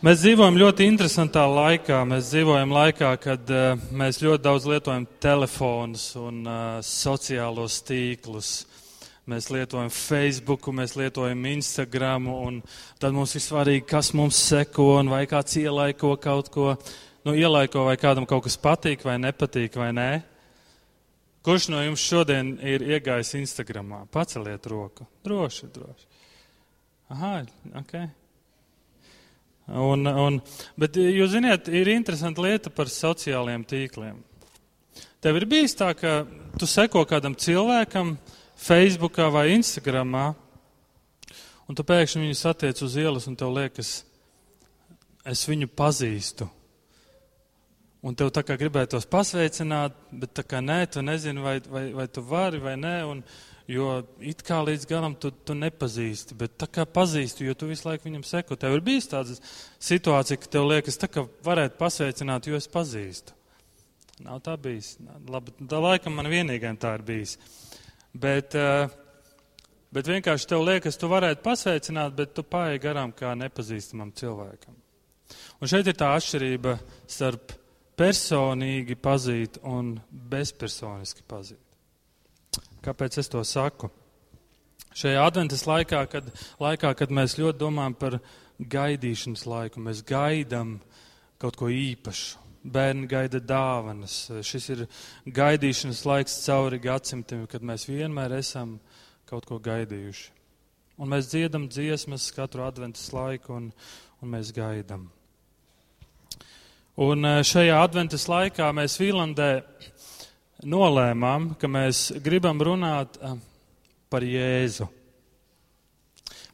Mēs dzīvojam ļoti interesantā laikā. Mēs dzīvojam laikā, kad uh, mēs ļoti daudz lietojam telefonus un uh, sociālos tīklus. Mēs lietojam Facebook, mēs lietojam Instagram, un tad mums ir svarīgi, kas mums seko, un vai kāds ielaiko kaut ko. Nu, ielaiko, vai kādam kaut kas patīk, vai nepatīk, vai nē. Kurš no jums šodien ir iegājis Instagramā? Paceliet roku. Droši, droši. Aha, ok. Un, un, bet jūs ziniet, ir interesanta lieta par sociālajiem tīkliem. Tev ir bijis tā, ka tu seko kādam cilvēkam Facebookā vai Instagramā, un tu pēkšņi viņu satiec uz ielas, un tev liekas, es viņu pazīstu. Un tev tā kā gribētos pasveicināt, bet tā kā nē, tu nezini, vai, vai, vai tu vari vai nē. Un, Jo it kā līdz galam tu, tu nepazīsti, bet tā kā pazīsti, jo tu visu laiku viņam seko. Tev ir bijis tāda situācija, ka tev liekas, tā kā varētu pasveicināt, jo es pazīstu. Nav tā bijis. Labi, tā laikam man vienīgajam tā ir bijis. Bet, eh, bet vienkārši tev liekas, tu varētu pasveicināt, bet tu pāēji garām kā nepazīstamam cilvēkam. Un šeit ir tā atšķirība starp personīgi pazīt un bezpersoniski pazīt. Kāpēc es to saku? Šajā adventas laikā, kad, laikā, kad mēs ļoti domājam par gaidīšanas laiku, mēs gaidām kaut ko īpašu. Bērni gaida dāvanas. Šis ir gaidīšanas laiks cauri gadsimtiem, kad mēs vienmēr esam kaut ko gaidījuši. Un mēs dziedam dziesmas katru adventas laiku, un, un mēs gaidām. Un eh, šajā adventas laikā mēs Vīlandē nolēmām, ka mēs gribam runāt eh, par Jēzu,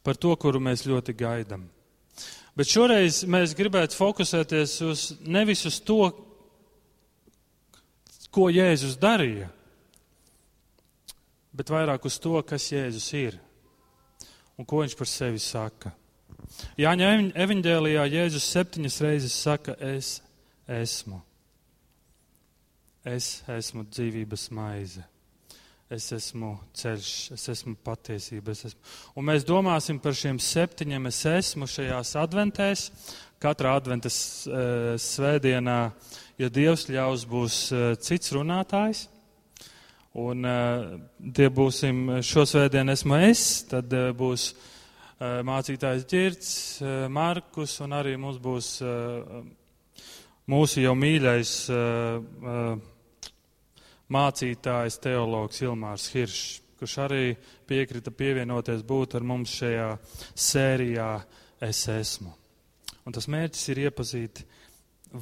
par to, kuru mēs ļoti gaidām. Bet šoreiz mēs gribētu fokusēties uz nevis uz to, ko Jēzus darīja, bet vairāk uz to, kas Jēzus ir un ko viņš par sevi saka. Jāņa evaņģēlijā Jēzus septiņas reizes saka, es esmu. Es esmu dzīvības maize. Es esmu ceļš, es esmu patiesība. Es esmu. Un mēs domāsim par šiem septiņiem es esmu šajās adventēs. Katrā adventes uh, svētdienā, ja Dievs ļaus, būs uh, cits runātājs. Un uh, tie būsim šo svētdienu esmu es, tad uh, būs uh, mācītājs Girts, uh, Markus un arī mums būs uh, mūsu jau mīļais. Uh, uh, mācītājs, teologs Ilmārs Hiršs, kurš arī piekrita pievienoties būt ar mums šajā sērijā Es esmu. Un tas mērķis ir iepazīt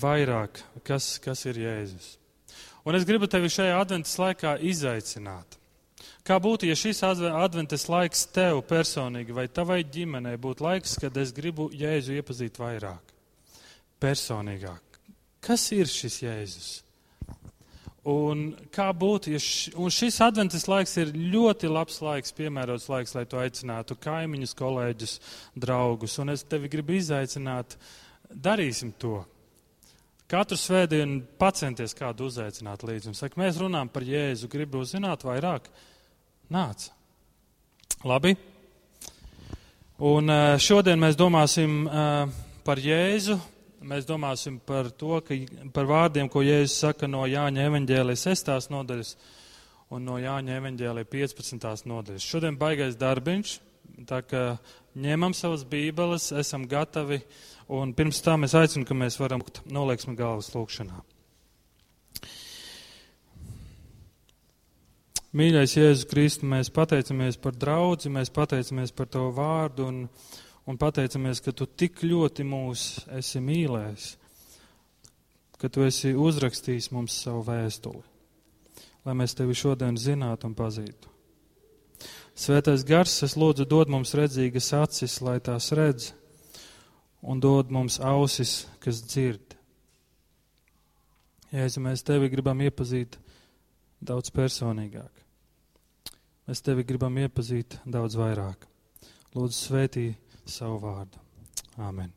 vairāk, kas, kas ir Jēzus. Un es gribu tevi šajā adventas laikā izaicināt. Kā būtu, ja šis adventas laiks tev personīgi vai tavai ģimenei būtu laiks, kad es gribu Jēzu iepazīt vairāk, personīgāk? Kas ir šis Jēzus? Un kā būtu, ja š, šis adventas laiks ir ļoti labs laiks, piemērots laiks, lai to aicinātu kaimiņus, kolēģus, draugus. Un es tevi gribu izaicināt, darīsim to. Katru svētdienu pacenties kādu uzaicināt līdzi un saka, mēs runājam par Jēzu, gribu zināt vairāk. Nāc. Labi. Un eh, šodien mēs domāsim eh, par Jēzu, mēs domāsim par to, ka, par vārdiem, ko Jēzus saka no Jāņa evaņģēlijas 6. nodaļas un no Jāņa evaņģēlija 15. nodaļas. Šodien baigais darbiņš, tā ka ņemam savas bībeles, esam gatavi, un pirms tam es aicinu, ka mēs varam nolieksim galvas lūkšanā. Mīļais Jēzus Kristu, mēs pateicamies par draudzi, mēs pateicamies par to vārdu un, un pateicamies, ka tu tik ļoti mūs esi mīlējis, ka tu esi uzrakstījis mums savu vēstuli, lai mēs tevi šodien zinātu un pazītu. Svētais gars, es lūdzu, dod mums redzīgas acis, lai tās redz, un dod mums ausis, kas dzird. Jēzu, mēs tevi gribam iepazīt daudz personīgāk. Mēs tevi gribam iepazīt daudz vairāk. Lūdzu, svētī savu vārdu. Āmen.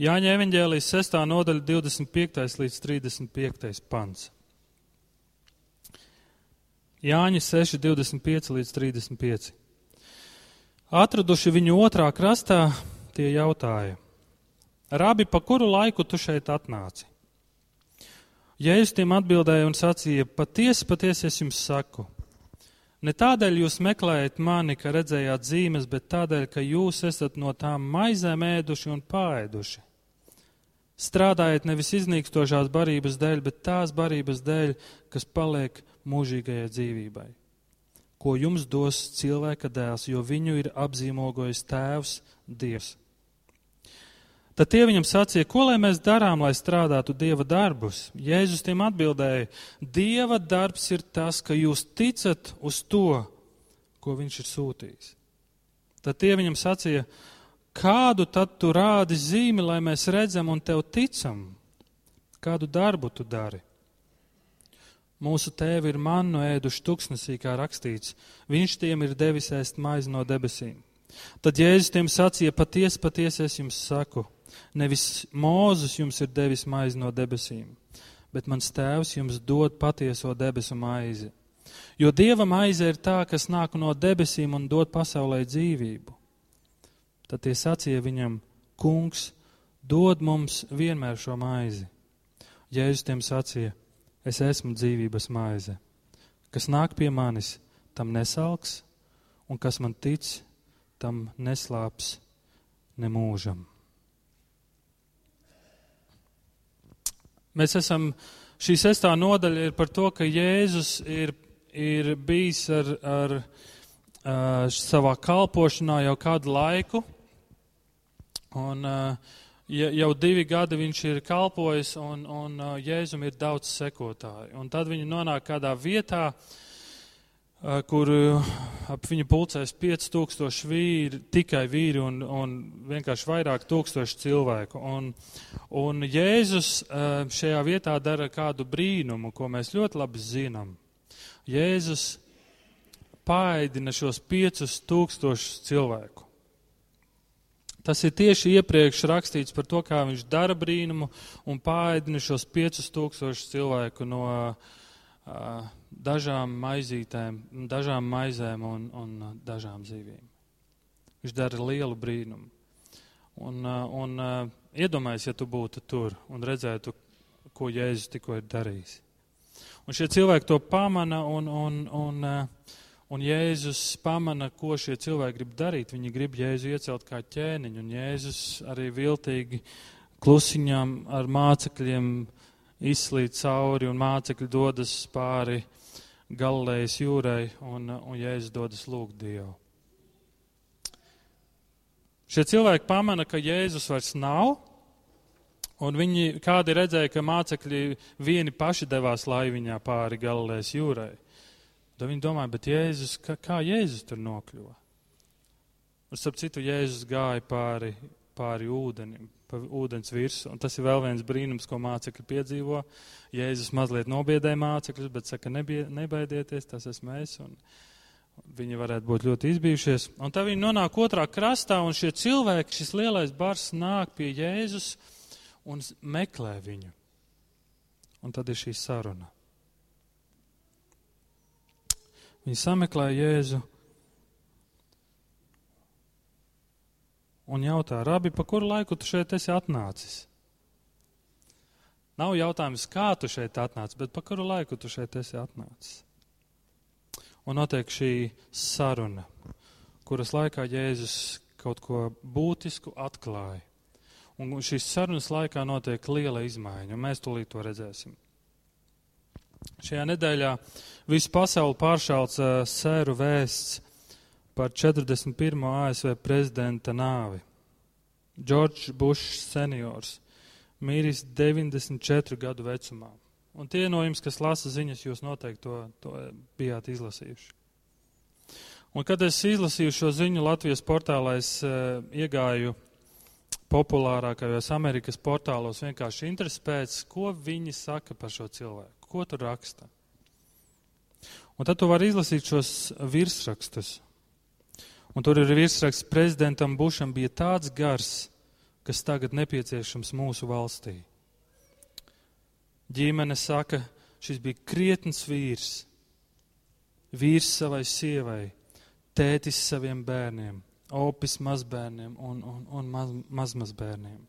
Jāņa evaņģēlijas 6. nodaļa 25. līdz 35. pants. Jāņa 6, 25 līdz 35. Atraduši viņu otrā krastā, tie jautāja: Rabi, pa kuru laiku tu šeit atnāci? Jēzus tiem atbildēja un sacīja: Patiesi, patiesi es jums saku. Ne tādēļ jūs meklējat mani, ka redzējāt zīmes, bet tādēļ, ka jūs esat no tām maizēm ēduši un pāēduši. Strādājiet nevis iznīkstošās barības dēļ, bet tās barības dēļ, kas paliek mūžīgajai dzīvībai. Ko jums dos cilvēka dēls, jo viņu ir apzīmogojis tēvs Dievs. Tad tie viņam sacīja, ko lai mēs darām, lai strādātu dieva darbus? Jēzus tiem atbildēja, dieva darbs ir tas, ka jūs ticat uz to, ko viņš ir sūtījis. Tad tie viņam sacīja, kādu tad tu rādi zīmi, lai mēs redzam un tev ticam? Kādu darbu tu dari? Mūsu tēvi ir mannu ēduši tuksnesī, kā rakstīts. Viņš tiem ir devis ēst maizi no debesīm. Tad Jēzus tiem sacīja, patiesi, patiesi es jums saku Nevis Mūzes jums ir devis maizi no debesīm, bet mans tēvs jums dod patieso debesu maizi. Jo dieva maize ir tā, kas nāk no debesīm un dod pasaulē dzīvību. Tad tie sacīja viņam, Kungs, dod mums vienmēr šo maizi. Jēzus tiem sacīja, es esmu dzīvības maize. Kas nāk pie manis, tam nesalks, un kas man tic, tam neslāps nemūžam. Mēs esam, šī sestā nodaļa ir par to, ka Jēzus ir, ir bijis ar, ar uh, savā kalpošanā jau kādu laiku. Un uh, jau divi gadi viņš ir kalpojis, un, un uh, Jēzum ir daudz sekotāju. Un tad viņi nonāk kādā vietā, uh, kur ap viņu pulcēs 5000 vīri, tikai vīri un, un vienkārši vairāk tūkstoši cilvēku. Un, un Jēzus šajā vietā dara kādu brīnumu, ko mēs ļoti labi zinām. Jēzus pāēdina šos 5000 cilvēku. Tas ir tieši iepriekš rakstīts par to, kā viņš dara brīnumu un pāēdina šos 5000 cilvēku no uh, dažām maizītēm, dažām maizēm un, un dažām zīvīm. Viņš dara lielu brīnumu. Un, un iedomājies, ja tu būtu tur un redzētu, ko Jēzus tikko ir darījis. Un šie cilvēki to pamana, un, un, un, un Jēzus pamana, ko šie cilvēki grib darīt. Viņi grib Jēzu iecelt kā ķēniņu, un Jēzus arī viltīgi klusiņām ar mācekļiem izslīd cauri, un mācekļi dodas pāri uh, Galilejas jūrai un, un Jēzus dodas lūgt Dievu. Šie cilvēki pamana, ka Jēzus vairs nav, un viņi kādi redzēja, ka mācekļi vieni paši devās laiviņā pāri Galilejas jūrai. Tad viņi domāja, bet Jēzus, kā, kā Jēzus tur nokļuva? Un starp citu, Jēzus gāja pāri, pāri ūdenim, pa ūdens virsmu. Un tas ir vēl viens brīnums, ko mācekļi piedzīvo. Jēzus mazliet nobiedēja mācekļus, bet saka, nebie, nebaidieties, tas esmu es. Un viņi varētu būt ļoti izbijušies. Un tad viņi nonāk otrā krastā, un šie cilvēki, šis lielais bars nāk pie Jēzus un meklē viņu. Un tad ir šī saruna. Viņi sameklē Jēzu un jautā, Rabi, pa kuru laiku tu šeit esi atnācis? Nav jautājums, kā tu šeit atnāc, bet pa kuru laiku tu šeit esi atnācis? Un notiek šī saruna, kuras laikā Jēzus kaut ko būtisku atklāja. Un šīs sarunas laikā notiek liela izmaiņa, un mēs tūlīt to redzēsim. Šajā nedēļā visu pasauli pāršāls uh, sēru vēsts par 41. ASV prezidenta nāvi. Džordžs Bušs seniors mīris 94 gadu vecumā. Un tie no jums, kas lasa ziņas, jūs noteikti to, to bijāt izlasījuši. Un kad es izlasīju šo ziņu Latvijas portālā, es uh, iegāju populārākajos Amerikas portālos vienkārši interesi pēc, ko viņi saka par šo cilvēku, ko tur raksta. Un tad tu vari izlasīt šos virsrakstus. Un tur ir virsraksts prezidentam Bušam bija tāds gars, kas tagad nepieciešams mūsu valstī. Ģimene saka, šis bija krietns vīrs, vīrs savai sievai, tētis saviem bērniem, opis mazbērniem un, un, un maz, mazmazbērniem.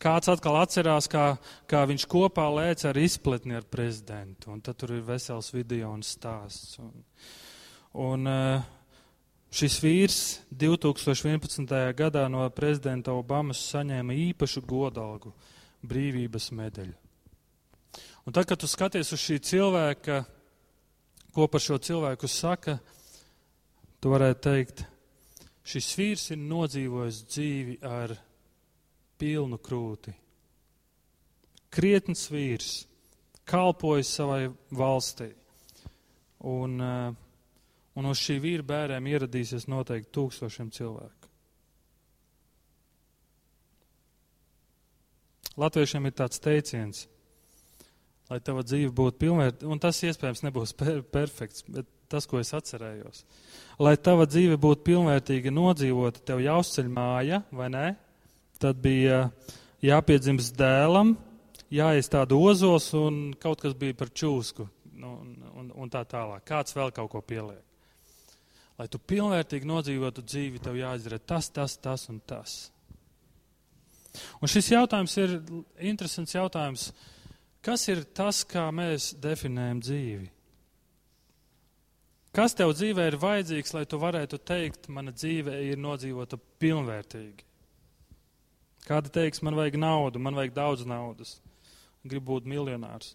Kāds atkal atcerās, kā, kā viņš kopā lēc ar izpletni ar prezidentu, un tad tur ir vesels video un stāsts. Un, un uh, šis vīrs 2011. gadā no prezidenta Obamas saņēma īpašu godalgu brīvības medaļu. Un tad, kad tu skaties uz šī cilvēka, ko par šo cilvēku saka, tu varētu teikt, šis vīrs ir nodzīvojis dzīvi ar pilnu krūti. Krietns vīrs, kalpojis savai valstī. Un, eh, un uz šī vīra bērēm ieradīsies noteikti tūkstošiem cilvēku. Latviešiem ir tāds teiciens, lai tava dzīve būtu pilnvērtīga, un tas iespējams nebūs per perfekts, bet tas, ko es atcerējos. Lai tava dzīve būtu pilnvērtīga nodzīvota, tev jāuzceļ māja, vai ne? Tad bija jāpiedzimst dēlam, jāiestāda ozols un kaut kas bija par čūsku nu, un, un, un tā tālāk. Kāds vēl kaut ko pieliek. Lai tu pilnvērtīgi nodzīvotu dzīvi, tev jāizdara tas, tas, tas un tas. Un šis jautājums ir interesants jautājums. Kas ir tas, kā mēs definējam dzīvi? Kas tev dzīvē ir vajadzīgs, lai tu varētu teikt, mana dzīve ir nodzīvota pilnvērtīgi? Kāda teiks, man vajag naudu, man vajag daudz naudas, gribu būt miljonārs.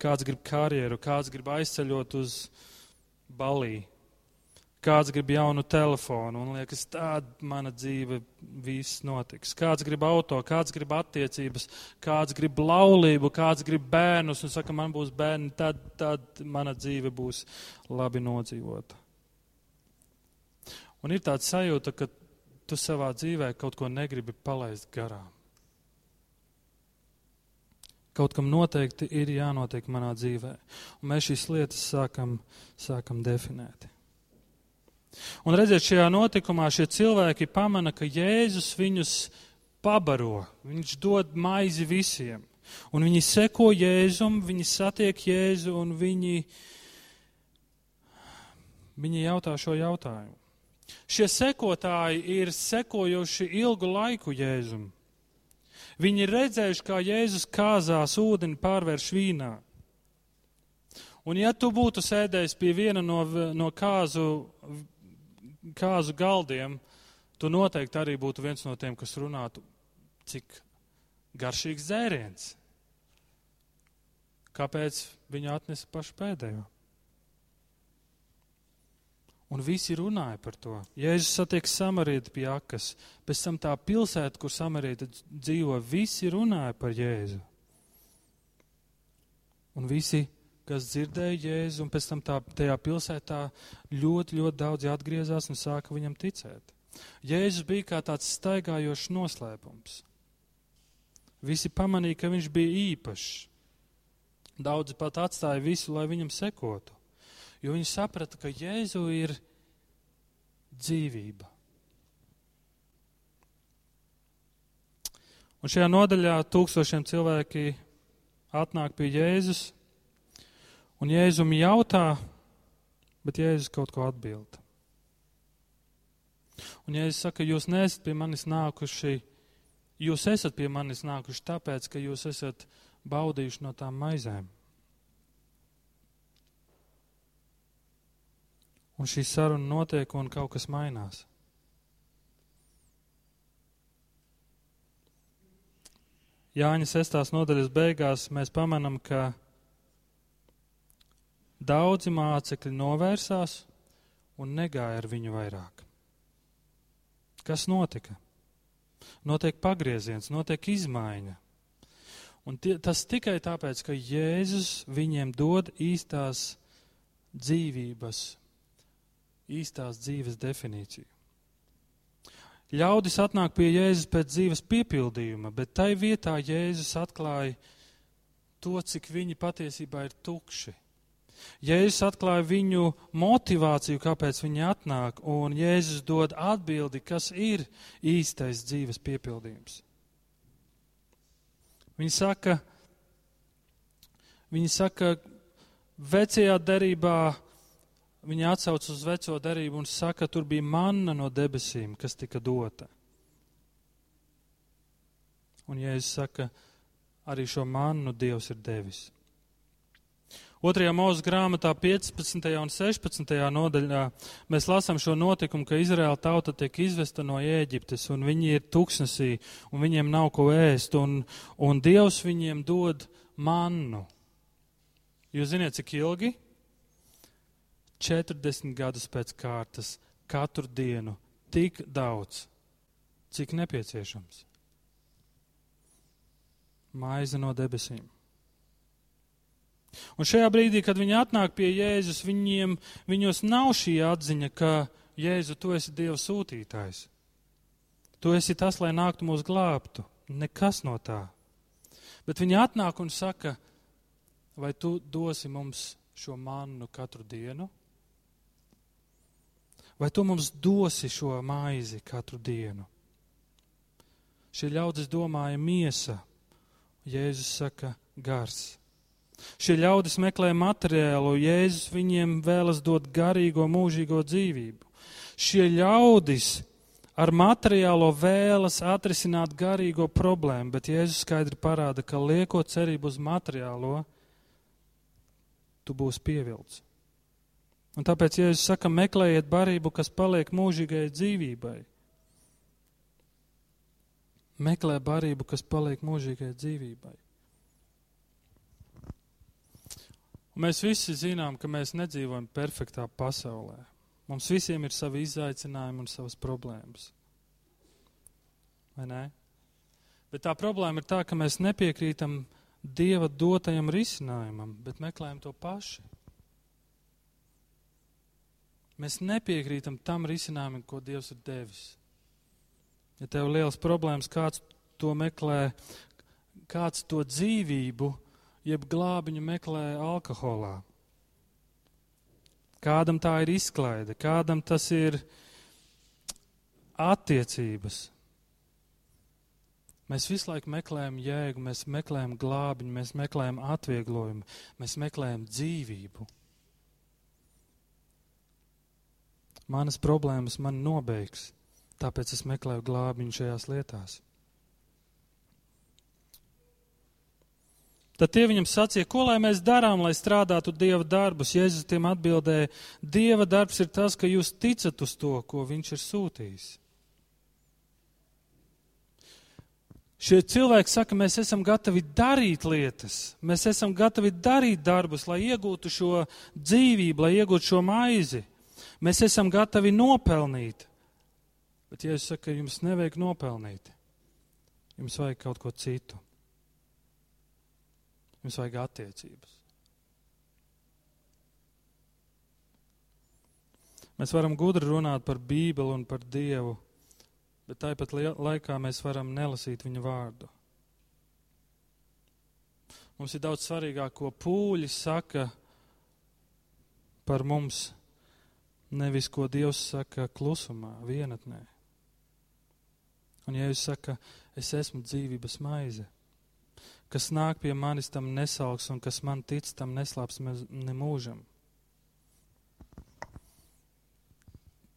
Kāds grib karjeru, kāds grib aizceļot uz Balī, kāds grib jaunu telefonu, un liekas, tāda mana dzīve viss notiks. Kāds grib auto, kāds grib attiecības, kāds grib laulību, kāds grib bērnus, un saka, man būs bērni, tad, tad mana dzīve būs labi nodzīvota. Un ir tāds sajūta, ka tu savā dzīvē kaut ko negribi palaist garām. Kaut kam noteikti ir jānotiek manā dzīvē. Un mēs šīs lietas sākam, sākam definēt. Un redziet, šajā notikumā šie cilvēki pamana, ka Jēzus viņus pabaro. Viņš dod maizi visiem. Un viņi seko Jēzum, viņi satiek Jēzu un viņi, viņi jautā šo jautājumu. Šie sekotāji ir sekojuši ilgu laiku Jēzum. Viņi ir redzējuši, kā Jēzus kāzās ūdeni pārvērš vīnā. Un ja tu būtu sēdējis pie viena no, no kāzu, kāzu galdiem, tu noteikti arī būtu viens no tiem, kas runātu, cik garšīgs dzēriens. Kāpēc viņa atnesa pašu pēdējo? Un visi runāja par to. Jēzus satiek samarīti pie akas, pēc tam tā pilsēta, kur samarīti dzīvo, visi runāja par Jēzu. Un visi, kas dzirdēja Jēzu, un pēc tam tā, tajā pilsētā ļoti, ļoti daudzi atgriezās un sāka viņam ticēt. Jēzus bija kā tāds staigājošs noslēpums. Visi pamanīja, ka viņš bija īpašs. Daudzi pat atstāja visu, lai viņam sekotu jo viņi saprata, ka Jēzu ir dzīvība. Un šajā nodaļā tūkstošiem cilvēki atnāk pie Jēzus, un Jēzum jautā, bet Jēzus kaut ko atbild. Un Jēzus saka, jūs neesat pie manis nākuši, jūs esat pie manis nākuši tāpēc, ka jūs esat baudījuši no tām maizēm. Un šī saruna notiek un kaut kas mainās. Jāņa sestās nodaļas beigās mēs pamanam, ka daudzi mācekļi novērsās un negāja ar viņu vairāk. Kas notika? Notiek pagrieziens, notiek izmaiņa. Un tie, tas tikai tāpēc, ka Jēzus viņiem dod īstās dzīvības īstās dzīves definīciju. Ļaudis atnāk pie Jēzus pēc dzīves piepildījuma, bet tai vietā Jēzus atklāja to, cik viņi patiesībā ir tukši. Jēzus atklāja viņu motivāciju, kāpēc viņi atnāk, un Jēzus dod atbildi, kas ir īstais dzīves piepildījums. Viņi saka, viņi saka vecajā derībā viņi atsauc uz veco darību un saka, tur bija manna no debesīm, kas tika dota. Un Jēzus saka, arī šo mannu Dievs ir devis. Otrajā mūža grāmatā, 15. un 16. nodaļā, mēs lasām šo notikumu, ka Izraēla tauta tiek izvesta no Ēģiptes, un viņi ir tuksnesī, un viņiem nav ko ēst, un, un Dievs viņiem dod mannu. Jūs zināt, cik ilgi? 40 gadus pēc kārtas, katru dienu, tik daudz, cik nepieciešams. Maize no debesīm. Un šajā brīdī, kad viņi atnāk pie Jēzus, viņiem, viņos nav šī atziņa, ka Jēzu, tu esi Dieva sūtītājs. Tu esi tas, lai nāktu mūs glābtu. Nekas no tā. Bet viņi atnāk un saka, vai tu dosi mums šo mannu katru dienu? Vai tu mums dosi šo maizi katru dienu? Šie ļaudis domāja miesa. Jēzus saka gars. Šie ļaudis meklē materiālu, Jēzus viņiem vēlas dot garīgo, mūžīgo dzīvību. Šie ļaudis ar materiālo vēlas atrisināt garīgo problēmu, bet Jēzus skaidri parāda, ka liekot cerību uz materiālo, tu būsi pievilts. Un tāpēc Jēzus saka, meklējiet barību, kas paliek mūžīgai dzīvībai. Meklē barību, kas paliek mūžīgai dzīvībai. Un mēs visi zinām, ka mēs nedzīvojam perfektā pasaulē. Mums visiem ir savi izaicinājumi un savas problēmas. Vai ne? Bet tā problēma ir tā, ka mēs nepiekrītam Dieva dotajam risinājumam, bet meklējam to paši. Mēs nepiekrītam tam risinājumam, ko Dievs ir devis. Ja tev ir liels problēmas, kāds to meklē, kāds to dzīvību jeb glābiņu meklē alkoholā. Kādam tā ir izklaide, kādam tas ir attiecības. Mēs visu laiku meklējam jēgu, mēs meklējam glābiņu, mēs meklējam atvieglojumu, mēs meklējam dzīvību. Manas problēmas man nobeigs, tāpēc es meklēju glābiņu šajās lietās. Tad tie viņam sacīja, ko lai mēs darām, lai strādātu Dieva darbus. Jēzus tiem atbildēja, Dieva darbs ir tas, ka jūs ticat uz to, ko viņš ir sūtījis. Šie cilvēki saka, mēs esam gatavi darīt lietas, mēs esam gatavi darīt darbus, lai iegūtu šo dzīvību, lai iegūtu šo maizi. Mēs esam gatavi nopelnīt. Bet, ja es saku, jums nevajag nopelnīt, jums vajag kaut ko citu. Jums vajag attiecības. Mēs varam gudri runāt par Bībeli un par Dievu, bet tāpat laikā mēs varam nelasīt viņa vārdu. Mums ir daudz svarīgāk, ko pūļi saka par mums, nevis ko Dievs saka klusumā, vienatnē. Un ja jūs saka, es esmu dzīvības maize, Kas nāk pie manis, tam nesalks, un kas man tic, tam neslāps nemūžam.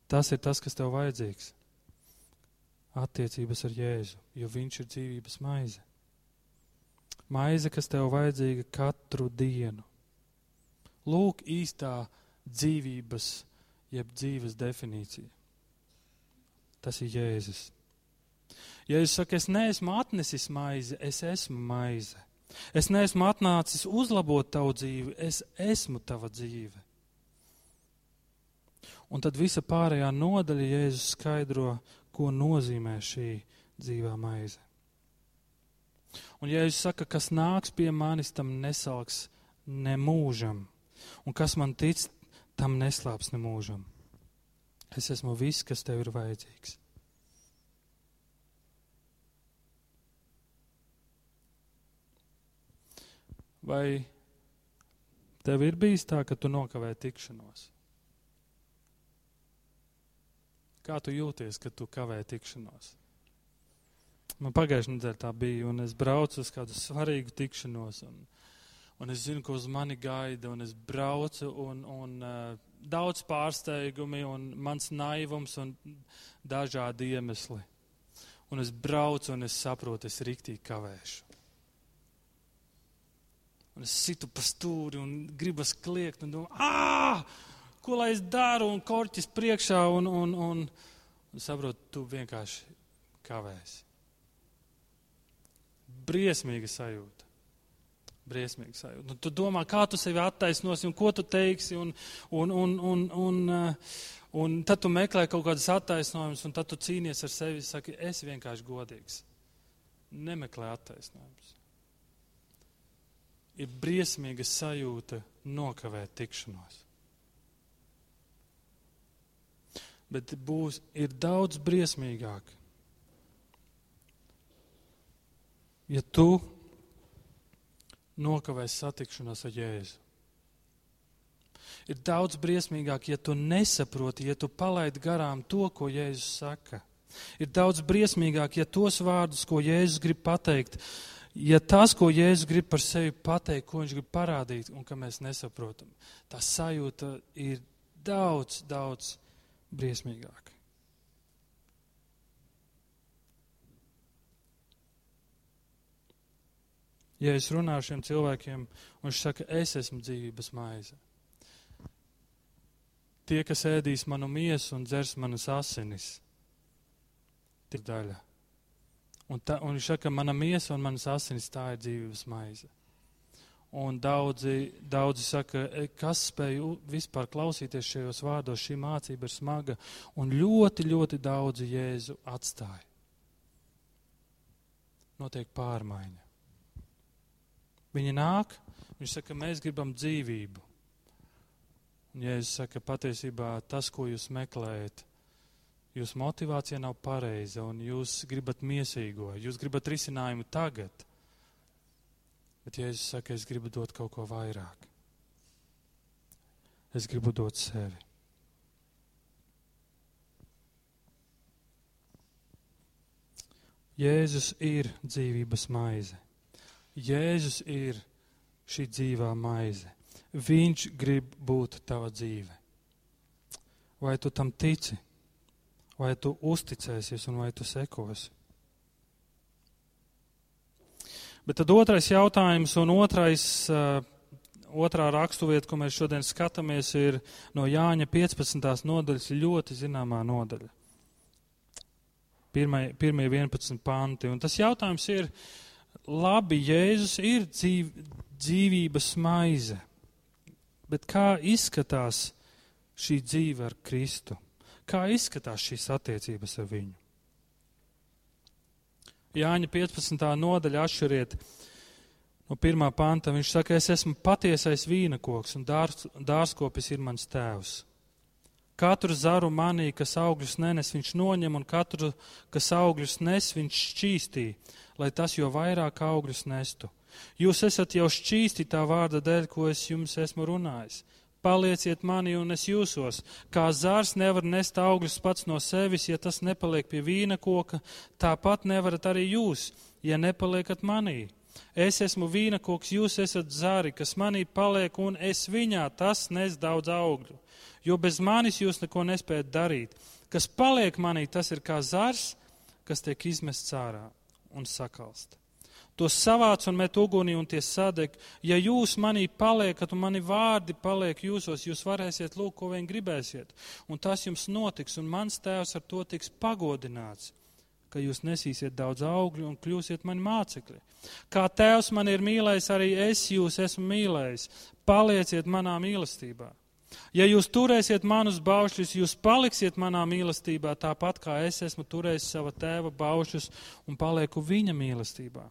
Tas ir tas, kas tev vajadzīgs. Attiecības ar Jēzu, jo viņš ir dzīvības maize. Maize, kas tev vajadzīga katru dienu. Lūk, īstā dzīvības, jeb dzīves definīcija. Tas ir Jēzus. Ja es saku, es neesmu atnesis maizi, es esmu maize. Es neesmu atnācis uzlabot tavu dzīvi, es esmu tava dzīve. Un tad visa pārējā nodaļa Jēzus skaidro, ko nozīmē šī dzīvā maize. Un Jēzus saka, kas nāks pie manis, tam nesalks ne mūžam, un kas man tic, tam neslāps ne mūžam. Es esmu viss, kas tev ir vajadzīgs. Vai tev ir bijis tā, ka tu nokavēji tikšanos? Kā tu jūties, kad tu kavēji tikšanos? Man pagājušajā nedēļā tā bija, un es braucu uz kādu svarīgu tikšanos, un, un es zinu, ka uz mani gaida, un es braucu, un, un uh, daudz pārsteigumi un mans naivums un dažādi iemesli. Un es braucu un es saprotu, es riktīgi kavēšu. Un es situ pa stūri un gribas kliegt un domāju, ah, ko lai es daru un korķis priekšā un, un, un, un saprotu, tu vienkārši kavēsi. Briesmīga sajūta. Briesmīga sajūta. Nu, tu domā, kā tu sevi attaisnosi un ko tu teiksi, un, un, un, un, un, uh, un tad tu meklē kaut kādas attaisnojumus, un tad tu cīnies ar sevi, saki, es vienkārši godīgs. Nemeklē attaisnojumus. Ir briesmīga sajūta nokavēt tikšanos. Bet būs, ir daudz briesmīgāk, ja tu nokavēs satikšanos ar Jēzu. Ir daudz briesmīgāk, ja tu nesaproti, ja tu palaidi garām to, ko Jēzus saka. Ir daudz briesmīgāk, ja tos vārdus, ko Jēzus grib pateikt, ja tas, ko Jēzus grib par sevi pateikt, ko viņš grib parādīt, un ka mēs nesaprotam, tā sajūta ir daudz, daudz briesmīgāka. Ja es runāju ar šiem cilvēkiem, un viņš saka, es esmu dzīvības maize. Tie, kas ēdīs manu miesu un dzers manas asinis, ir daļa. Un, tā, un viņš saka, mana miesa un manas asinis tā ir dzīvības maize. Un daudzi, daudzi saka, e, kas spēj vispār klausīties šajos vārdos, šī mācība ir smaga, un ļoti, ļoti daudzi Jēzu atstāja. Notiek pārmaiņa. Viņi nāk, viņš saka, mēs gribam dzīvību. Un Jēzus saka, patiesībā tas, ko jūs meklējat, jūsu motivācija nav pareiza un jūs gribat miesīgo, jūs gribat risinājumu tagad. Bet Jēzus saka, es gribu dot kaut ko vairāk. Es gribu dot sevi. Jēzus ir dzīvības maize. Jēzus ir šī dzīvā maize. Viņš grib būt tava dzīve. Vai tu tam tici? Vai tu uzticēsies un vai tu sekosi? Bet tad otrais jautājums un otrais, uh, otrā raksturvieta, ko mēs šodien skatāmies, ir no Jāņa 15. nodaļas ļoti zināmā nodaļa. Pirmie, pirmie 11 panti. Un tas jautājums ir, labi, Jēzus ir dzīv, dzīvības maize, bet kā izskatās šī dzīve ar Kristu? Kā izskatās šīs attiecības ar viņu? Jāņa 15. nodaļa atšķiriet no pirmā panta. Viņš saka, es esmu patiesais vīnakoks un dārs, dārskopis ir mans tēvs. Katru zaru manī, kas augļus nenes, viņš noņem, un katru, kas augļus nes, viņš šķīstī, lai tas jo vairāk augļus nestu. Jūs esat jau šķīsti tā vārda dēļ, ko es jums esmu runājis. Palieciet mani un es jūsos. Kā zārs nevar nest augļus pats no sevis, ja tas nepaliek pie vīna koka, tāpat nevarat arī jūs, ja nepaliekat manī. Es esmu vīna koks, jūs esat zāri, kas manī paliek, un es viņā tas nes daudz augļu jo bez manis jūs neko nespējat darīt. Kas paliek manī, tas ir kā zars, kas tiek izmests ārā un sakalst. To savāc un met ugunī un tie sadeg. Ja jūs manī paliekat un mani vārdi paliek jūsos, jūs varēsiet lūk, ko vien gribēsiet. Un tas jums notiks, un mans tēvs ar to tiks pagodināts, ka jūs nesīsiet daudz augļu un kļūsiet mani mācekļi. Kā tēvs man ir mīlējis, arī es jūs esmu mīlējis. Palieciet manā mīlestībā. Ja jūs turēsiet manus baušļus, jūs paliksiet manā mīlestībā, tāpat kā es esmu turējis sava tēva baušļus un palieku viņa mīlestībā.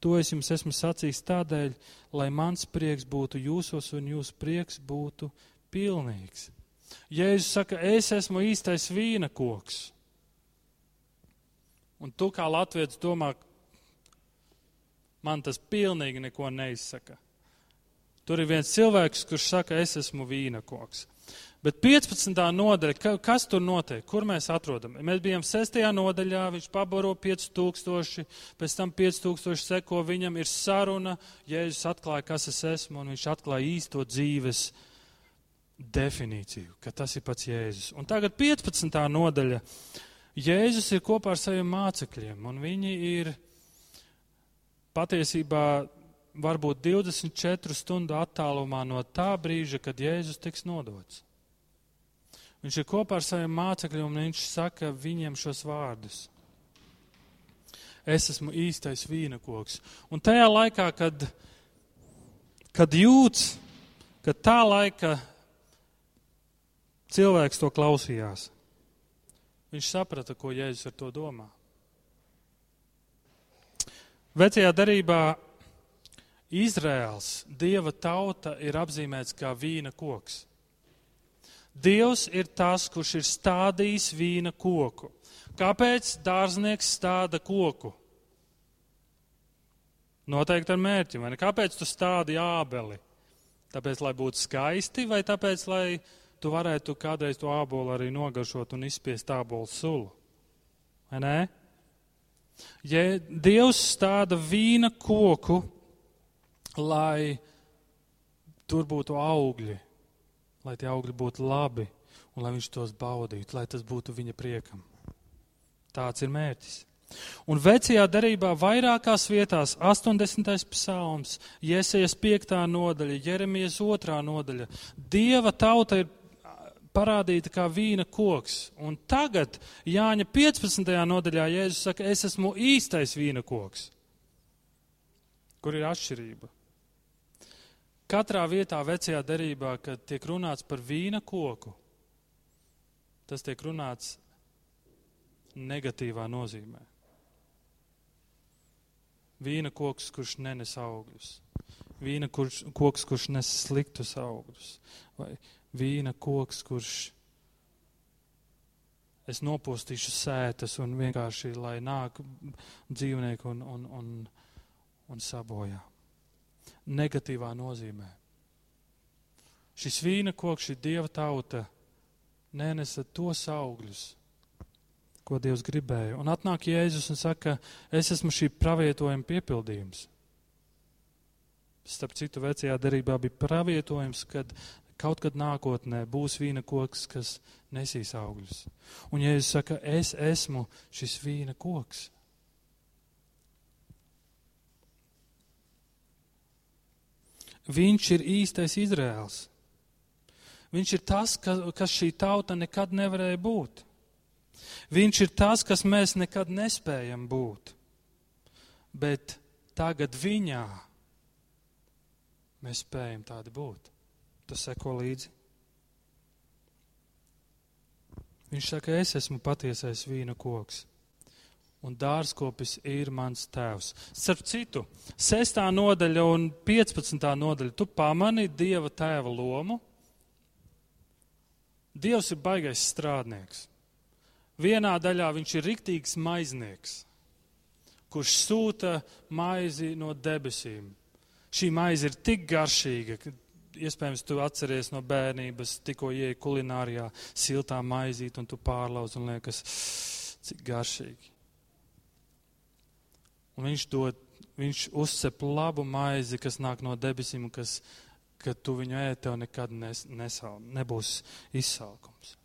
To es jums esmu sacījis tādēļ, lai mans prieks būtu jūsos un jūsu prieks būtu pilnīgs. Jēzus saka, es esmu īstais vīna koks. Un tu kā latviečs domā, man tas pilnīgi neko neizsaka. Tur ir viens cilvēks, kurš saka, es esmu vīna koks. Bet 15. nodaļa, kas tur notiek? Kur mēs atrodam? Mēs bijām 6. nodaļā, viņš pabaro 5000, pēc tam 5000 seko, viņam ir saruna, Jēzus atklāja, kas es esmu, un viņš atklāja īsto dzīves definīciju, ka tas ir pats Jēzus. Un tagad 15. nodaļa. Jēzus ir kopā ar saviem mācekļiem, un viņi ir patiesībā varbūt 24 stundu attālumā no tā brīža, kad Jēzus tiks nodots. Viņš ir kopā ar saviem mācekļiem, un viņš saka viņiem šos vārdus. Es esmu īstais vīnakoks. Un tajā laikā, kad, kad jūts, ka tā laika cilvēks to klausījās, viņš saprata, ko Jēzus ar to domā. Vecajā darībā Izraels, dieva tauta, ir apzīmēts kā vīna koks. Dievs ir tas, kurš ir stādījis vīna koku. Kāpēc dārznieks stāda koku? Noteikti ar mērķi, vai ne? Kāpēc tu stādi ābeli? Tāpēc, lai būtu skaisti, vai tāpēc, lai tu varētu kādreiz to ābolu arī nogaršot un izspiest ābolu sulu? Vai nē? Ja Dievs stāda vīna koku, lai tur būtu augļi, lai tie augļi būtu labi un lai viņš tos baudītu, lai tas būtu viņa priekam. Tāds ir mērķis. Un vecajā darībā vairākās vietās 80. psalms, Jēzus 5. nodaļa, Jeremijas 2. nodaļa, Dieva tauta ir parādīta kā vīna koks. Un tagad Jāņa 15. nodaļā Jēzus saka, es esmu īstais vīna koks. Kur ir atšķirība? Katrā vietā vecajā derībā, kad tiek runāts par vīna koku, tas tiek runāts negatīvā nozīmē. Vīna koks, kurš nenes augļus, vīna kurš, koks, kurš nes sliktus augļus, vai vīna koks, kurš es nopūstīšu sētas un vienkārši, lai nāk dzīvnieki un, un, un, un sabojā negatīvā nozīmē. Šis vīna koks, šī dieva tauta nenesa tos augļus, ko Dievs gribēja. Un atnāk Jēzus un saka, es esmu šī pravietojuma piepildījums. Starp citu, vecajā derībā bija pravietojums, kad kaut kad nākotnē būs vīna koks, kas nesīs augļus. Un Jēzus saka, es esmu šis vīna koks. Viņš ir īstais Izraels. Viņš ir tas, ka, kas šī tauta nekad nevarēja būt. Viņš ir tas, kas mēs nekad nespējam būt. Bet tagad viņā mēs spējam tādi būt. Tas seko līdzi. Viņš saka, es esmu patiesais vīna koks un dārzkopis ir mans tēvs. Starp citu, 6. nodaļa un 15. nodaļa, tu pamani Dieva tēva lomu. Dievs ir baigais strādnieks. Vienā daļā viņš ir riktīgs maiznieks, kurš sūta maizi no debesīm. Šī maize ir tik garšīga, ka iespējams tu atceries no bērnības, tikko ieeja kulinārijā, siltā maizīt un tu pārlauz un liekas, cik garšīgi. Un viņš dod, viņš uzcep labu maizi, kas nāk no debesīm, kas, kad tu viņu ēd, tev nekad nes, nesal, nebūs izsalkums.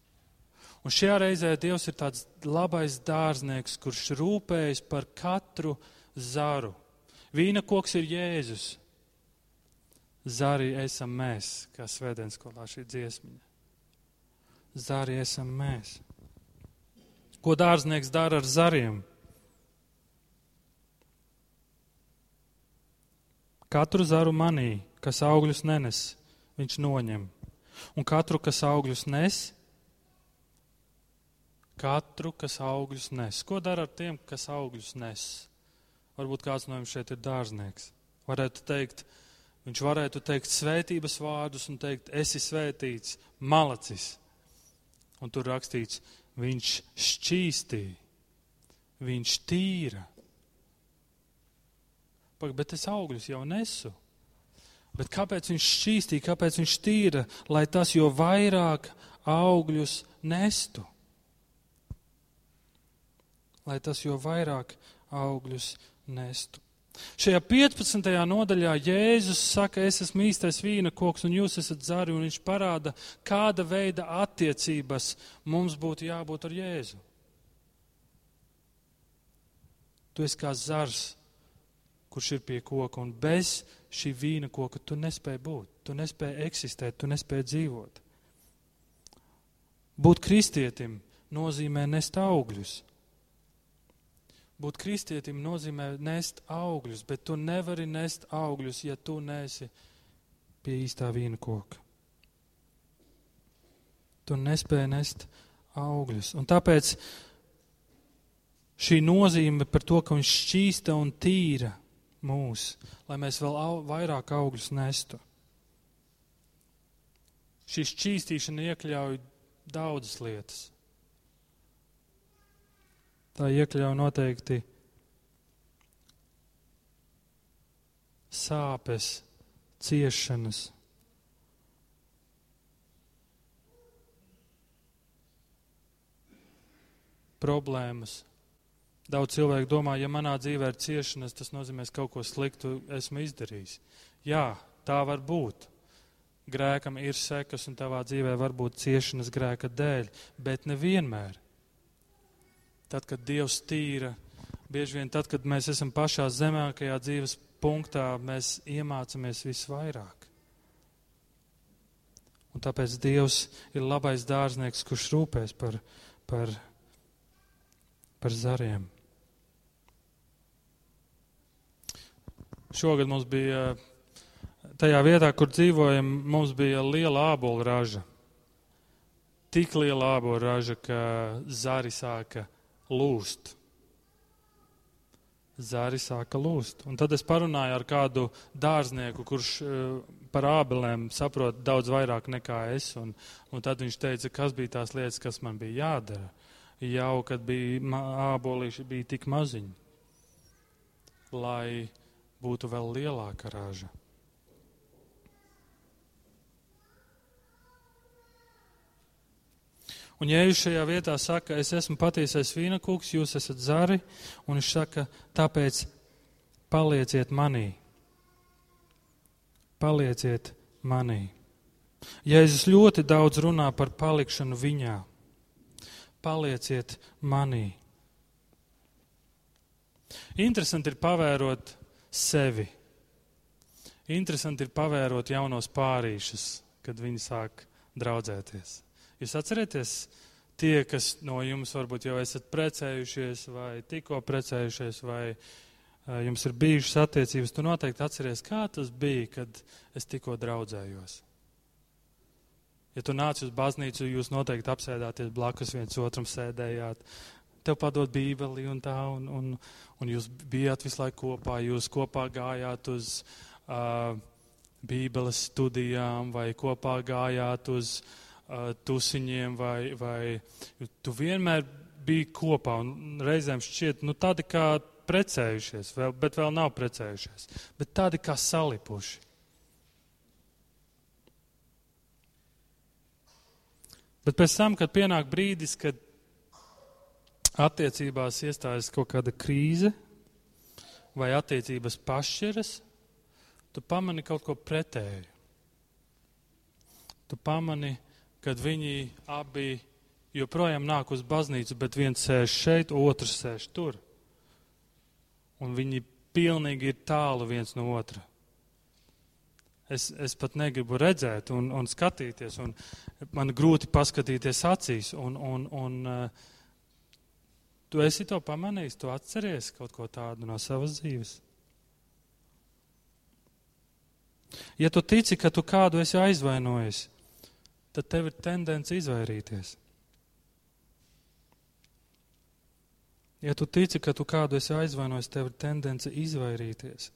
Un šajā reizē Dievs ir tāds labais dārznieks, kurš rūpējas par katru zaru. Vīna koks ir Jēzus. Zari esam mēs, kā svētdienas skolā šī dziesmiņa. Zari esam mēs. Ko dārznieks dara ar zariem? Katru zaru manī, kas augļus nenes, viņš noņem. Un katru, kas augļus nes, katru, kas augļus nes. Ko dara ar tiem, kas augļus nes? Varbūt kāds no jums šeit ir dārznieks. Varētu teikt, viņš varētu teikt svētības vārdus un teikt, esi svētīts, malacis. Un tur rakstīts, viņš šķīstīja, viņš tīra, bet es augļus jau nesu. Bet kāpēc viņš šķīstīja, kāpēc viņš tīra, lai tas jo vairāk augļus nestu? Lai tas jo vairāk augļus nestu. Šajā 15. nodaļā Jēzus saka, es esmu īstais vīna koks un jūs esat zari, un viņš parāda, kāda veida attiecības mums būtu jābūt ar Jēzu. Tu esi kā zars, kurš ir pie koka, un bez šī vīna koka tu nespēji būt, tu nespēji eksistēt, tu nespēji dzīvot. Būt kristietim nozīmē nest augļus. Būt kristietim nozīmē nest augļus, bet tu nevari nest augļus, ja tu nesi pie īstā vīna koka. Tu nespēji nest augļus. Un tāpēc šī nozīme par to, ka viņš šķīsta un tīra mūs, lai mēs vēl au, vairāk augļus nestu. Šī šķīstīšana iekļauj daudzas lietas. Tā iekļauj noteikti sāpes, ciešanas. Problēmas. Daudz cilvēku domā, ja manā dzīvē ir ciešanas, tas nozīmē, ka kaut ko sliktu esmu izdarījis. Jā, tā var būt. Grēkam ir sekas, un tavā dzīvē var būt ciešanas grēka dēļ, bet nevienmēr tad, kad Dievs tīra, bieži vien tad, kad mēs esam pašā zemākajā dzīves punktā, mēs iemācāmies visvairāk. Un tāpēc Dievs ir labais dārznieks, kurš rūpēs par, par, par zariem. Šogad mums bija tajā vietā, kur dzīvojam, mums bija liela ābola raža. Tik liela ābola raža, ka zari sāka lūst. Zāri sāka lūst. Un tad es parunāju ar kādu dārznieku, kurš eh, par ābelēm saprot daudz vairāk nekā es. Un, un tad viņš teica, kas bija tās lietas, kas man bija jādara. Jau kad bija ābolīši bija tik maziņi, lai būtu vēl lielāka raža. Un Jēzus šajā vietā saka, es esmu patiesais vīnakūks, jūs esat zari, un viņš saka, tāpēc palieciet manī. Palieciet manī. Jēzus ļoti daudz runā par palikšanu viņā. Palieciet manī. Interesanti ir pavērot sevi. Interesanti ir pavērot jaunos pārīšus, kad viņi sāk draudzēties. Jūs atcerieties, tie, kas no jums varbūt jau esat precējušies vai tikko precējušies vai uh, jums ir bijušas attiecības, tu noteikti atceries, kā tas bija, kad es tikko draudzējos. Ja tu nāc uz baznīcu, jūs noteikti apsēdāties blakus viens otram sēdējāt. Tev padod bībeli un tā, un, un, un jūs bijāt visu laiku kopā, jūs kopā gājāt uz uh, bībeles studijām vai kopā gājāt uz uh, tusiņiem, vai, vai tu vienmēr biji kopā un reizēm šķiet, nu tādi kā precējušies, vēl, bet vēl nav precējušies, bet tādi kā salipuši. Bet pēc tam, kad pienāk brīdis, kad attiecībās iestājas kaut kāda krīze vai attiecības pašķiras, tu pamani kaut ko pretēju. Tu pamani, kad viņi abi joprojām nāk uz baznīcu, bet viens sēž šeit, otrs sēž tur. Un viņi pilnīgi ir tālu viens no otra. Es, es pat negribu redzēt un, un skatīties, un man grūti paskatīties acīs. Un, un, un, uh, tu esi to pamanījis, tu atceries kaut ko tādu no savas dzīves. Ja tu tici, ka tu kādu esi aizvainojis, tad tev ir tendence izvairīties. Ja tu tici, ka tu kādu esi aizvainojis, tev ir tendence izvairīties.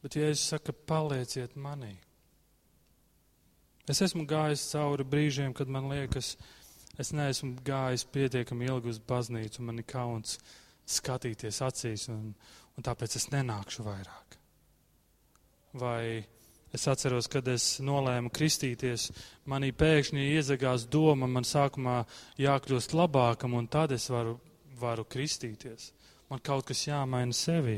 Bet, ja es saku, palieciet manī, es esmu gājis cauri brīžiem, kad man liekas, es neesmu gājis pietiekami ilgi uz baznīcu, man ir kauns skatīties acīs, un, un tāpēc es nenākšu vairāk. Vai Es atceros, kad es nolēmu kristīties, manī pēkšņi iezagās doma, man sākumā jākļūst labākam, un tad es varu, varu kristīties. Man kaut kas jāmaina sevī.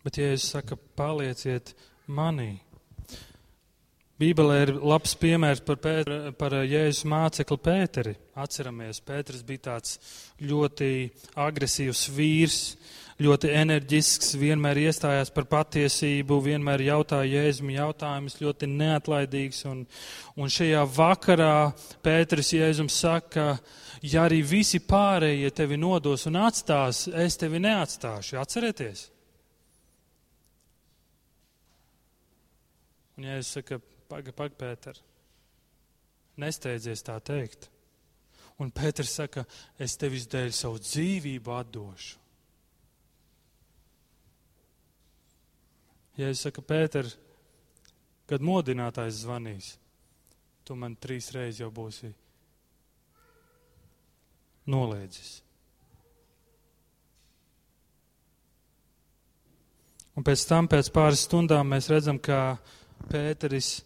Bet, ja es saku, palieciet manī, Bībelē ir labs piemērs par, Pēter, par Jēzus mācekli Pēteri. Atceramies, Pēters bija tāds ļoti agresīvs vīrs, ļoti enerģisks, vienmēr iestājās par patiesību, vienmēr jautāja Jēzum jautājumus, ļoti neatlaidīgs. Un, un šajā vakarā Pēters Jēzum saka, ja arī visi pārējie tevi nodos un atstās, es tevi neatstāšu. Atcerieties! Un Jēzus saka, Paga, paga, Pēter. Nesteidzies tā teikt. Un Pēters saka, es tevis dēļ savu dzīvību atdošu. Ja es saku, Pēter, kad modinātājs zvanīs, tu man trīs reizes jau būsi noliedzis. Un pēc tam, pēc pāris stundām, mēs redzam, ka Pēteris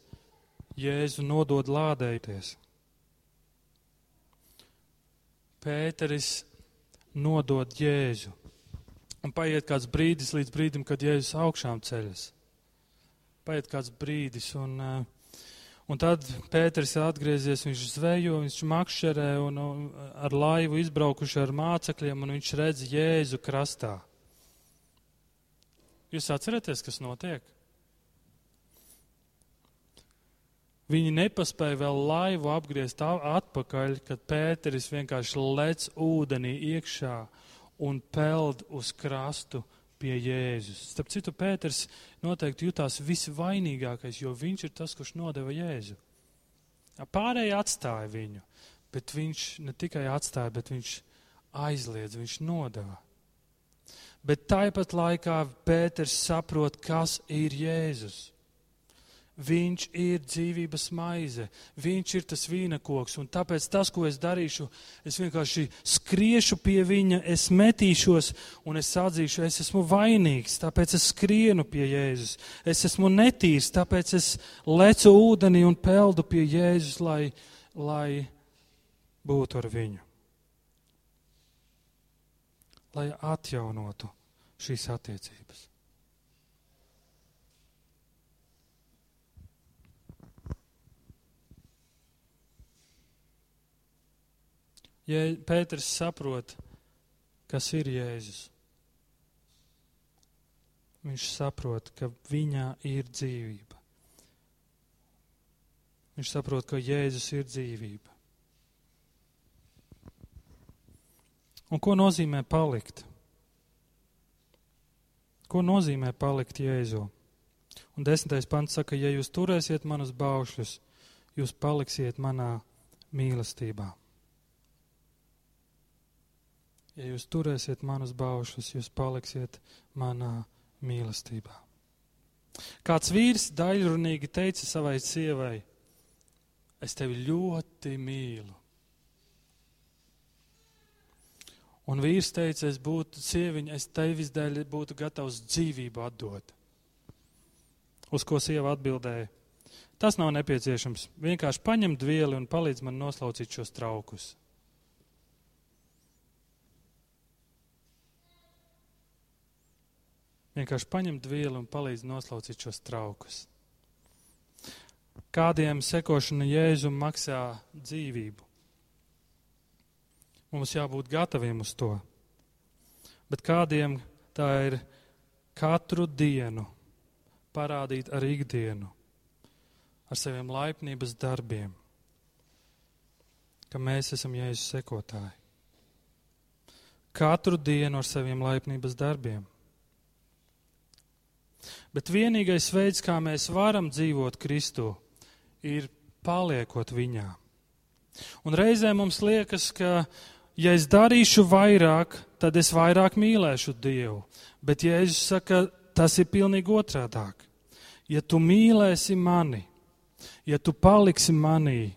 Jēzu nodod lādēties. Pēteris nodod Jēzu. Un paiet kāds brīdis līdz brīdim, kad Jēzus augšām ceļas. Paiet kāds brīdis, un, eh, un tad Pēteris atgriezies, viņš zvejo, viņš makšķerē un ar laivu izbraukuši ar mācekļiem, un viņš redz Jēzu krastā. Jūs atceraties, kas notiek? Viņi nepaspēja vēl laivu apgriezt atpakaļ, kad Pēteris vienkārši lec ūdenī iekšā un peld uz krastu pie Jēzus. Starp citu, Pēters noteikti jutās visvainīgākais, jo viņš ir tas, kurš nodeva Jēzu. Pārējie atstāja viņu, bet viņš ne tikai atstāja, bet viņš aizliedz, viņš nodeva. Bet tāpat laikā Pēters saprot, kas ir Jēzus. Viņš ir dzīvības maize, viņš ir tas vīnakoks, un tāpēc tas, ko es darīšu, es vienkārši skriešu pie viņa, es metīšos un es atzīšu, es esmu vainīgs, tāpēc es skrienu pie Jēzus. Es esmu netīrs, tāpēc es lecu ūdenī un peldu pie Jēzus, lai, lai būtu ar viņu. Lai atjaunotu šīs attiecības. Ja Pēters saprot, kas ir Jēzus, viņš saprot, ka viņā ir dzīvība. Viņš saprot, ka Jēzus ir dzīvība. Un ko nozīmē palikt? Ko nozīmē palikt Jēzu? Un desmitais pants saka, ja jūs turēsiet manus baušļus, jūs paliksiet manā mīlestībā. Ja jūs turēsiet manus baušus, jūs paliksiet manā mīlestībā. Kāds vīrs daļrunīgi teica savai sievai, es tevi ļoti mīlu. Un vīrs teica, es būtu sieviņa, es tevis dēļ būtu gatavs dzīvību atdot. Uz ko sieva atbildēja, tas nav nepieciešams. Vienkārši paņem vieli un palīdz man noslaucīt šos traukus. Vienkārši paņemt vielu un palīdz noslaucīt šos traukus. Kādiem sekošana Jēzum maksā dzīvību? Mums jābūt gataviem uz to. Bet kādiem tā ir katru dienu parādīt ar ikdienu, ar saviem laipnības darbiem, ka mēs esam Jēzus sekotāji. Katru dienu ar saviem laipnības darbiem. Bet vienīgais veids, kā mēs varam dzīvot Kristu, ir paliekot viņā. Un reizē mums liekas, ka, ja es darīšu vairāk, tad es vairāk mīlēšu Dievu. Bet Jēzus saka, tas ir pilnīgi otrādāk. Ja tu mīlēsi mani, ja tu paliksi manī,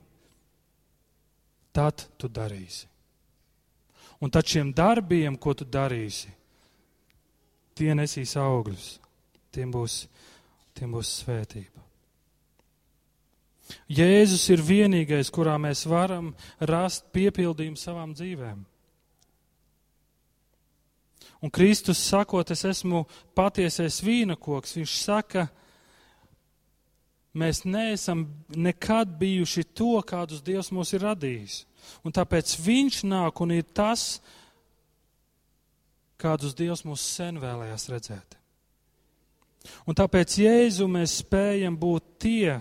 tad tu darīsi. Un tad šiem darbiem, ko tu darīsi, tie nesīs augļus tiem būs, tiem būs svētība. Jēzus ir vienīgais, kurā mēs varam rast piepildījumu savām dzīvēm. Un Kristus sakot, es esmu patiesais vīna koks, viņš saka, mēs neesam nekad bijuši to, kādus Dievs mūs ir radījis. Un tāpēc viņš nāk un ir tas, kādus Dievs mūs sen vēlējās redzēt. Un tāpēc Jēzu mēs spējam būt tie,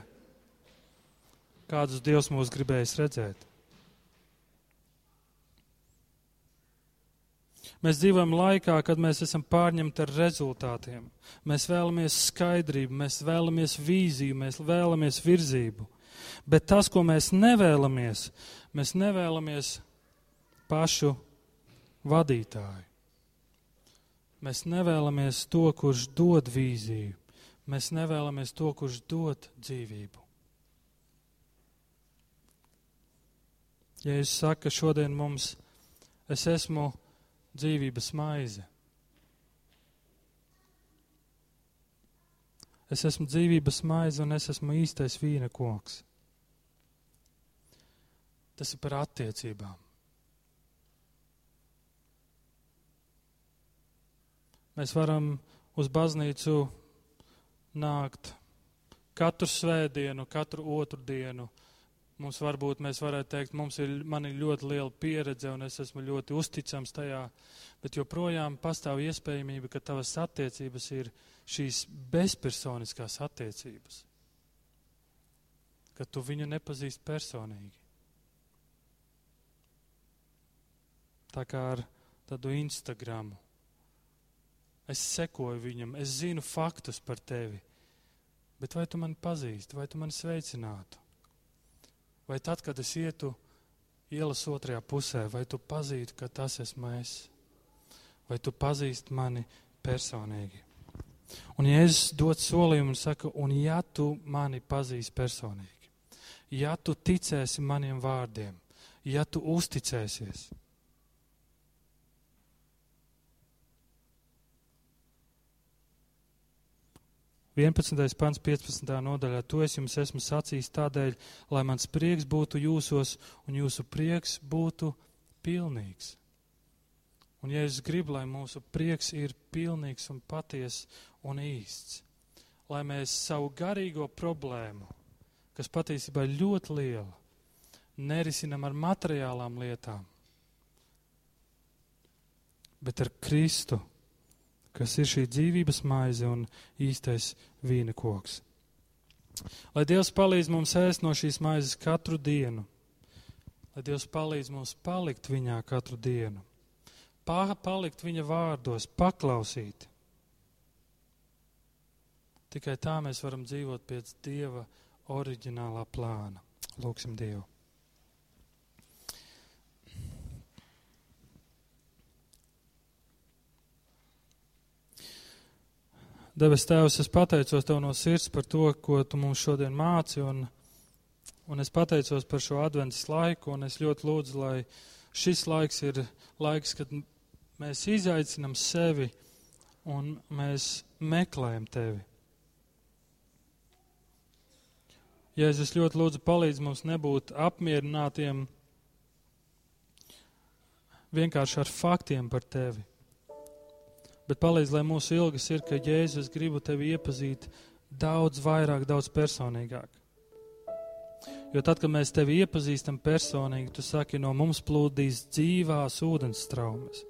kādus Dievs mūs gribējis redzēt. Mēs dzīvojam laikā, kad mēs esam pārņemti ar rezultātiem. Mēs vēlamies skaidrību, mēs vēlamies vīziju, mēs vēlamies virzību. Bet tas, ko mēs nevēlamies, mēs nevēlamies pašu vadītāju. Mēs nevēlamies to, kurš dod vīziju. Mēs nevēlamies to, kurš dod dzīvību. Ja es saku, šodien mums es esmu dzīvības maize. Es esmu dzīvības maize un es esmu īstais vīna koks. Tas ir par attiecībām. Mēs varam uz baznīcu nākt katru svētdienu, katru otru dienu. Mums varbūt mēs varētu teikt, mums ir, man ir ļoti liela pieredze un es esmu ļoti uzticams tajā, bet joprojām pastāv iespējamība, ka tavas attiecības ir šīs bezpersoniskās attiecības. Ka tu viņu nepazīst personīgi. Tā kā ar tādu Instagramu Es sekoju viņam, es zinu faktus par tevi. Bet vai tu mani pazīsti, vai tu mani sveicinātu? Vai tad, kad es ietu ielas otrajā pusē, vai tu pazītu, ka tas esmu es? Vai tu pazīsti mani personīgi? Un es dotu solījumu un saku, un ja tu mani pazīsti personīgi, ja tu ticēsi maniem vārdiem, ja tu uzticēsies, 11. pants 15. nodaļā. To es jums esmu sacījis tādēļ, lai mans prieks būtu jūsos un jūsu prieks būtu pilnīgs. Un ja es gribu, lai mūsu prieks ir pilnīgs un paties un īsts, lai mēs savu garīgo problēmu, kas patiesībā ir ļoti liela, nerisinam ar materiālām lietām, bet ar Kristu kas ir šī dzīvības maize un īstais vīna koks. Lai Dievs palīdz mums ēst no šīs maizes katru dienu, lai Dievs palīdz mums palikt viņā katru dienu, palikt viņa vārdos, paklausīt. Tikai tā mēs varam dzīvot pēc Dieva oriģinālā plāna. Lūksim Dievu! Debes Tēvs, es pateicos Tev no sirds par to, ko Tu mums šodien māci, un, un es pateicos par šo adventas laiku, un es ļoti lūdzu, lai šis laiks ir laiks, kad mēs izaicinam sevi un mēs meklējam Tevi. Jēzus ļoti lūdzu palīdz mums nebūt apmierinātiem vienkārši ar faktiem par Tevi bet palīdz, lai mūsu ilgas ir, ka Jēzus gribu tevi iepazīt daudz vairāk, daudz personīgāk. Jo tad, kad mēs tevi iepazīstam personīgi, tu saki, no mums plūdīs dzīvās ūdens traumas.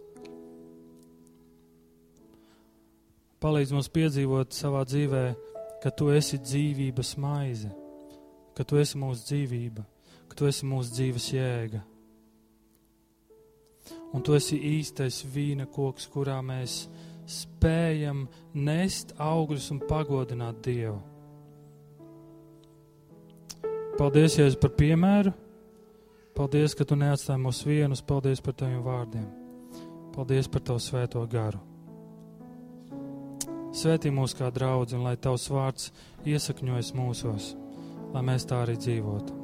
Palīdz mums piedzīvot savā dzīvē, ka tu esi dzīvības maize, ka tu esi mūsu dzīvība, ka tu esi mūsu dzīves jēga. Un tu esi īstais vīna koks, kurā mēs spējam nest augļus un pagodināt Dievu. Paldies, Jēzus, par piemēru. Paldies, ka tu neatstāji mūs vienus. Paldies par taviem vārdiem. Paldies par tavu svēto garu. Svētī mūs kā draudzi, un lai tavs vārds iesakņojas mūsos, lai mēs tā arī dzīvotu.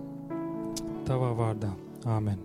Tavā vārdā. Āmen.